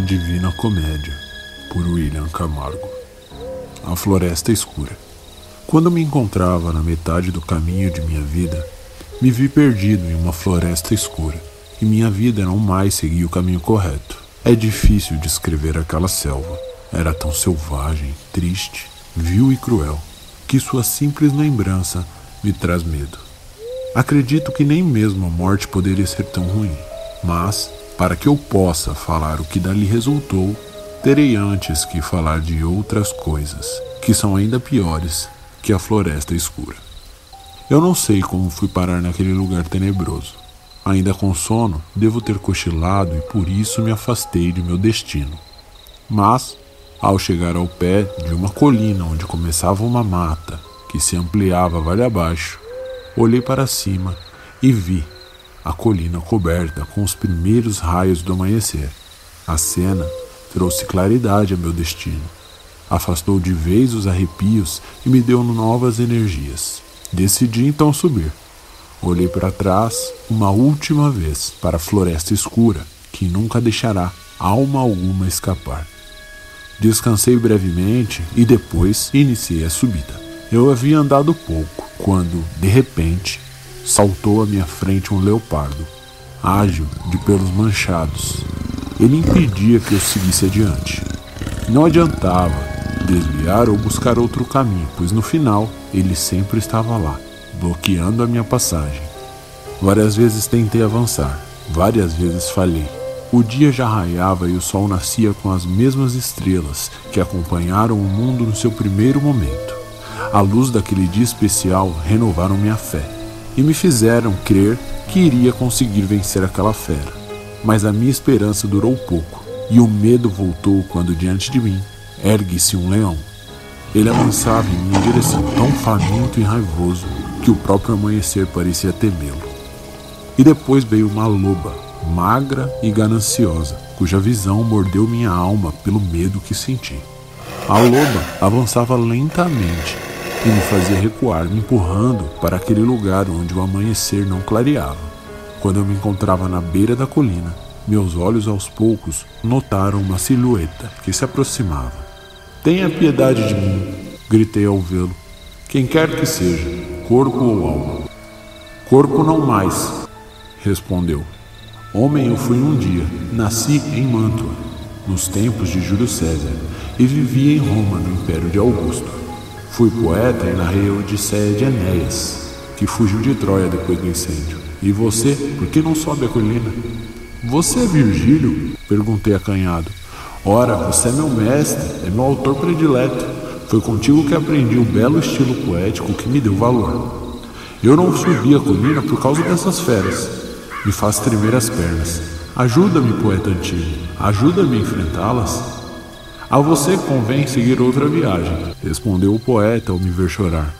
A Divina Comédia, por William Camargo. A Floresta Escura. Quando me encontrava na metade do caminho de minha vida, me vi perdido em uma floresta escura, e minha vida não mais seguia o caminho correto. É difícil descrever aquela selva. Era tão selvagem, triste, vil e cruel, que sua simples lembrança me traz medo. Acredito que nem mesmo a morte poderia ser tão ruim, mas para que eu possa falar o que dali resultou, terei antes que falar de outras coisas, que são ainda piores que a floresta escura. Eu não sei como fui parar naquele lugar tenebroso. Ainda com sono, devo ter cochilado e por isso me afastei de meu destino. Mas, ao chegar ao pé de uma colina onde começava uma mata que se ampliava vale abaixo, olhei para cima e vi a colina coberta com os primeiros raios do amanhecer. A cena trouxe claridade a meu destino, afastou de vez os arrepios e me deu novas energias. Decidi então subir. Olhei para trás uma última vez para a floresta escura, que nunca deixará alma alguma escapar. Descansei brevemente e depois iniciei a subida. Eu havia andado pouco quando, de repente, saltou à minha frente um leopardo, ágil, de pelos manchados. Ele impedia que eu seguisse adiante. Não adiantava desviar ou buscar outro caminho, pois no final ele sempre estava lá, bloqueando a minha passagem. Várias vezes tentei avançar, várias vezes falhei. O dia já raiava e o sol nascia com as mesmas estrelas que acompanharam o mundo no seu primeiro momento. A luz daquele dia especial renovaram minha fé e me fizeram crer que iria conseguir vencer aquela fera. Mas a minha esperança durou pouco, e o medo voltou quando diante de mim ergue-se um leão. Ele avançava em minha direção tão faminto e raivoso que o próprio amanhecer parecia temê-lo. E depois veio uma loba, magra e gananciosa, cuja visão mordeu minha alma pelo medo que senti. A loba avançava lentamente e me fazia recuar, me empurrando para aquele lugar onde o amanhecer não clareava. Quando eu me encontrava na beira da colina, meus olhos aos poucos notaram uma silhueta que se aproximava. Tenha piedade de mim, gritei ao vê-lo. Quem quer que seja, corpo ou alma. Corpo não mais, respondeu. Homem eu fui um dia, nasci em Mantua, nos tempos de Júlio César, e vivi em Roma, no Império de Augusto. Fui poeta e narrei a Odisseia de Enéas, que fugiu de Troia depois do incêndio. E você, por que não sobe a colina? Você é Virgílio? Perguntei acanhado. Ora, você é meu mestre, é meu autor predileto. Foi contigo que aprendi o belo estilo poético que me deu valor. Eu não subi a colina por causa dessas feras. Me faz tremer as pernas. Ajuda-me, poeta antigo. Ajuda-me a enfrentá-las. A você convém seguir outra viagem, respondeu o poeta ao me ver chorar.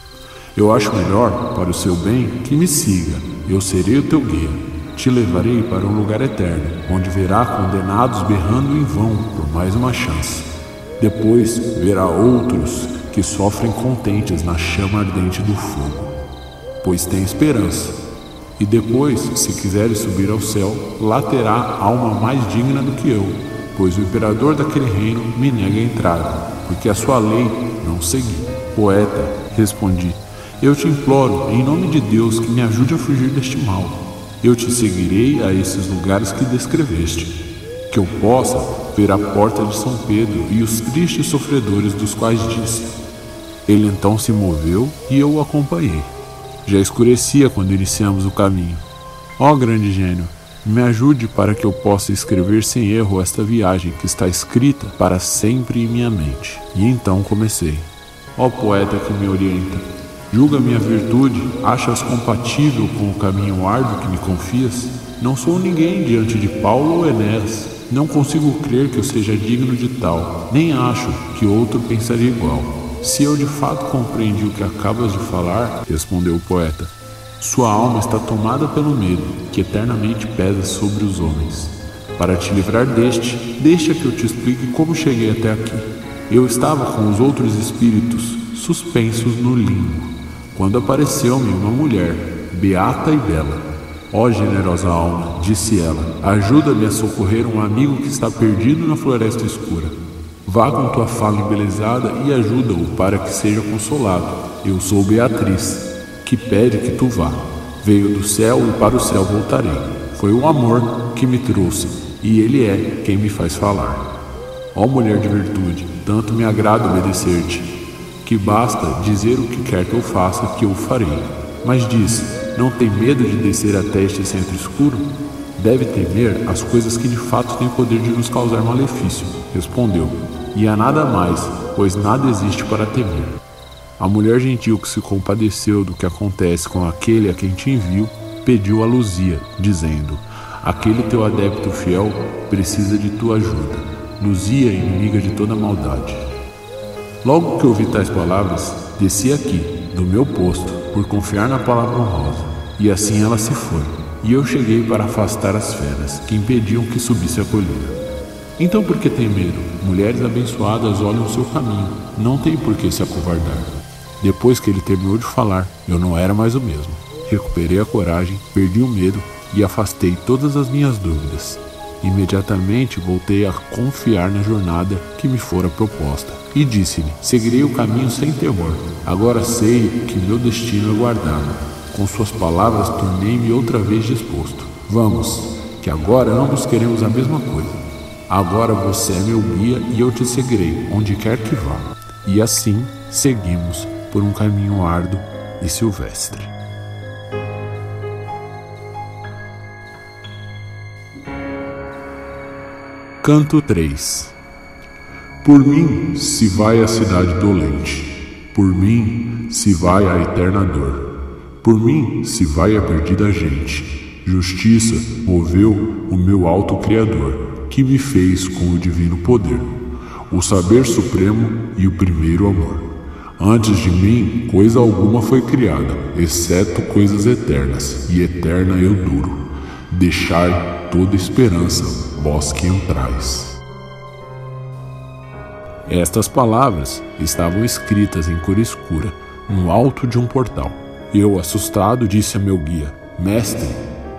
Eu acho melhor, para o seu bem, que me siga. Eu serei o teu guia. Te levarei para um lugar eterno, onde verá condenados berrando em vão por mais uma chance. Depois verá outros que sofrem contentes na chama ardente do fogo, pois tem esperança. E depois, se quiseres subir ao céu, lá terá alma mais digna do que eu, pois o imperador daquele reino me nega a entrada, porque a sua lei não segui. Poeta, respondi, eu te imploro, em nome de Deus, que me ajude a fugir deste mal. Eu te seguirei a esses lugares que descreveste, que eu possa ver a porta de São Pedro e os tristes sofredores dos quais disse. Ele então se moveu e eu o acompanhei. Já escurecia quando iniciamos o caminho. Ó grande gênio, me ajude para que eu possa escrever sem erro esta viagem que está escrita para sempre em minha mente. E então comecei. Ó poeta que me orienta, julga minha virtude, achas compatível com o caminho árduo que me confias? Não sou ninguém diante de Paulo ou Enéas. Não consigo crer que eu seja digno de tal, nem acho que outro pensaria igual. Se eu de fato compreendi o que acabas de falar, respondeu o poeta, sua alma está tomada pelo medo, que eternamente pesa sobre os homens. Para te livrar deste, deixa que eu te explique como cheguei até aqui. Eu estava com os outros espíritos, suspensos no limbo, quando apareceu-me uma mulher, beata e bela. Ó oh, generosa alma, disse ela, ajuda-me a socorrer um amigo que está perdido na floresta escura. Vá com tua fala embelezada e ajuda-o para que seja consolado. Eu sou Beatriz, que pede que tu vá. Veio do céu e para o céu voltarei. Foi o amor que me trouxe, e ele é quem me faz falar. Ó mulher de virtude, tanto me agrada obedecer-te, que basta dizer o que quer que eu faça, que eu farei. Mas diz: não tem medo de descer até este centro escuro? Deve temer as coisas que de fato têm poder de nos causar malefício. Respondeu: E a nada mais, pois nada existe para temer. A mulher gentil que se compadeceu do que acontece com aquele a quem te envio, pediu a Luzia, dizendo: Aquele teu adepto fiel precisa de tua ajuda. Luzia, inimiga de toda maldade. Logo que ouvi tais palavras, desci aqui, do meu posto, por confiar na palavra honrosa. E assim ela se foi. E eu cheguei para afastar as feras, que impediam que subisse a colina. Então por que tem medo? Mulheres abençoadas olham o seu caminho, não tem por que se acovardar. Depois que ele terminou de falar, eu não era mais o mesmo. Recuperei a coragem, perdi o medo e afastei todas as minhas dúvidas. Imediatamente voltei a confiar na jornada que me fora proposta. E disse-lhe: Seguirei o caminho sem temor. Agora sei que meu destino é guardado. Com suas palavras, tornei-me outra vez disposto. Vamos, que agora ambos queremos a mesma coisa. Agora você é meu guia e eu te seguirei, onde quer que vá. E assim seguimos por um caminho árduo e silvestre. Canto 3 Por mim se vai a cidade dolente, por mim se vai a eterna dor, por mim se vai a perdida gente. Justiça moveu o meu alto Criador, que me fez com o divino poder, o saber supremo e o primeiro amor. Antes de mim, coisa alguma foi criada, exceto coisas eternas, e eterna eu duro. Deixai toda esperança vós que entrais. Estas palavras estavam escritas em cor escura, no alto de um portal. Eu, assustado, disse a meu guia: Mestre,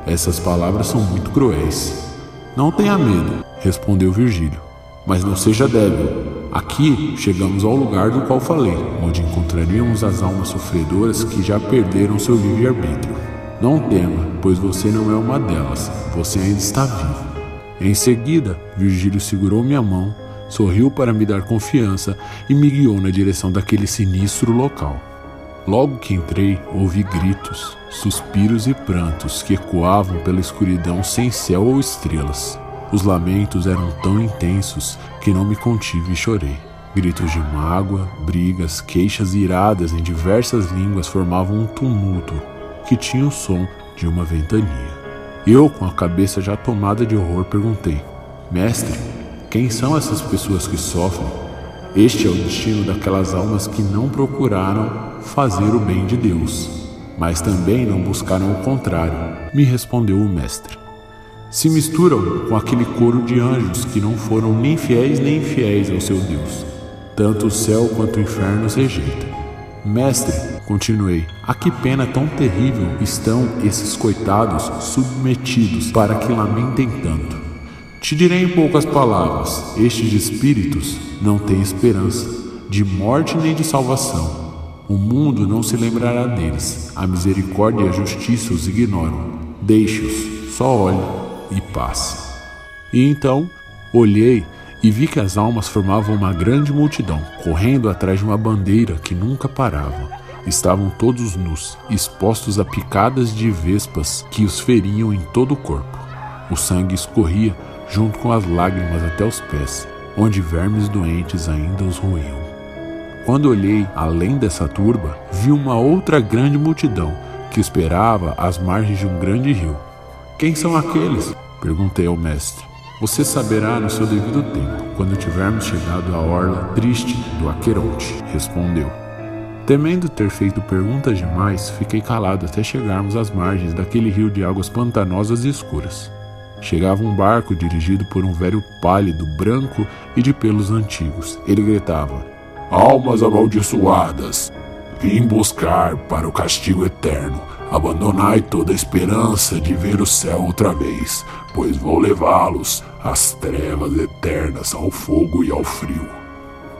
essas palavras são muito cruéis. Não tenha medo, respondeu Virgílio, mas não seja débil. Aqui chegamos ao lugar do qual falei, onde encontraríamos as almas sofredoras que já perderam seu livre-arbítrio. Não tema, pois você não é uma delas, você ainda está vivo. Em seguida, Virgílio segurou minha mão, sorriu para me dar confiança e me guiou na direção daquele sinistro local. Logo que entrei, ouvi gritos, suspiros e prantos que ecoavam pela escuridão sem céu ou estrelas. Os lamentos eram tão intensos que não me contive e chorei. Gritos de mágoa, brigas, queixas iradas em diversas línguas formavam um tumulto que tinha o som de uma ventania. Eu, com a cabeça já tomada de horror, perguntei: Mestre, quem são essas pessoas que sofrem? Este é o destino daquelas almas que não procuraram fazer o bem de Deus, mas também não buscaram o contrário, me respondeu o Mestre. Se misturam com aquele coro de anjos que não foram nem fiéis nem infiéis ao seu Deus. Tanto o céu quanto o inferno os rejeita. Mestre, Continuei: A que pena tão terrível estão esses coitados submetidos para que lamentem tanto. Te direi em poucas palavras: estes espíritos não têm esperança de morte nem de salvação. O mundo não se lembrará deles. A misericórdia e a justiça os ignoram. Deixe-os, só olhe e passe. E então olhei e vi que as almas formavam uma grande multidão, correndo atrás de uma bandeira que nunca parava. Estavam todos nus, expostos a picadas de vespas que os feriam em todo o corpo. O sangue escorria junto com as lágrimas até os pés, onde vermes doentes ainda os roíam. Quando olhei além dessa turba, vi uma outra grande multidão que esperava às margens de um grande rio. Quem são aqueles? perguntei ao mestre. Você saberá no seu devido tempo, quando tivermos chegado à orla triste do Aqueronte, respondeu. Temendo ter feito perguntas demais, fiquei calado até chegarmos às margens daquele rio de águas pantanosas e escuras. Chegava um barco dirigido por um velho pálido, branco e de pelos antigos. Ele gritava: Almas amaldiçoadas, vim buscar para o castigo eterno Abandonai toda esperança de ver o céu outra vez, pois vou levá-los às trevas eternas, ao fogo e ao frio.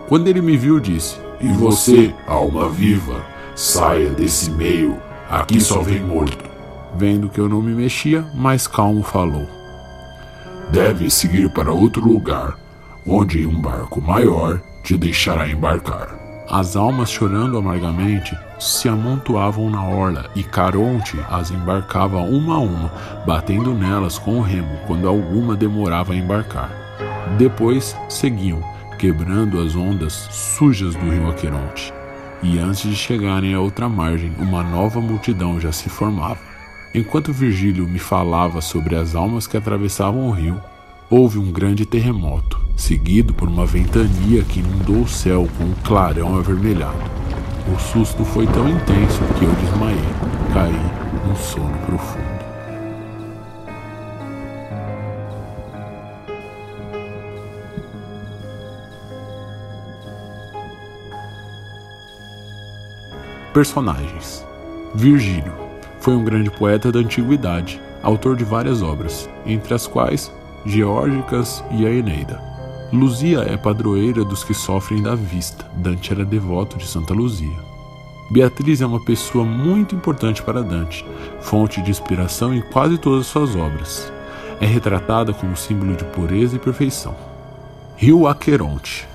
Quando ele me viu, disse: E você, alma viva, saia desse meio, aqui só vem morto. Vendo que eu não me mexia, mais calmo falou: Deve seguir para outro lugar, onde um barco maior te deixará embarcar. As almas chorando amargamente se amontoavam na orla e Caronte as embarcava uma a uma, batendo nelas com o remo quando alguma demorava a embarcar. Depois seguiam, quebrando as ondas sujas do rio Aqueronte. E antes de chegarem à outra margem, uma nova multidão já se formava. Enquanto Virgílio me falava sobre as almas que atravessavam o rio, houve um grande terremoto, seguido por uma ventania que inundou o céu com um clarão avermelhado. O susto foi tão intenso que eu desmaiei, caí num sono profundo. Personagens: Virgílio foi um grande poeta da antiguidade, autor de várias obras, entre as quais Geórgicas e a Eneida. Luzia é padroeira dos que sofrem da vista. Dante era devoto de Santa Luzia. Beatriz é uma pessoa muito importante para Dante, fonte de inspiração em quase todas suas obras. É retratada como símbolo de pureza e perfeição. Rio Aqueronte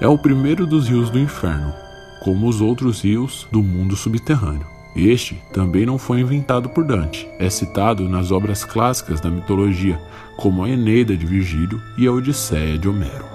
é o primeiro dos rios do inferno, como os outros rios do mundo subterrâneo. Este também não foi inventado por Dante, é citado nas obras clássicas da mitologia, como a Eneida de Virgílio e a Odisseia de Homero.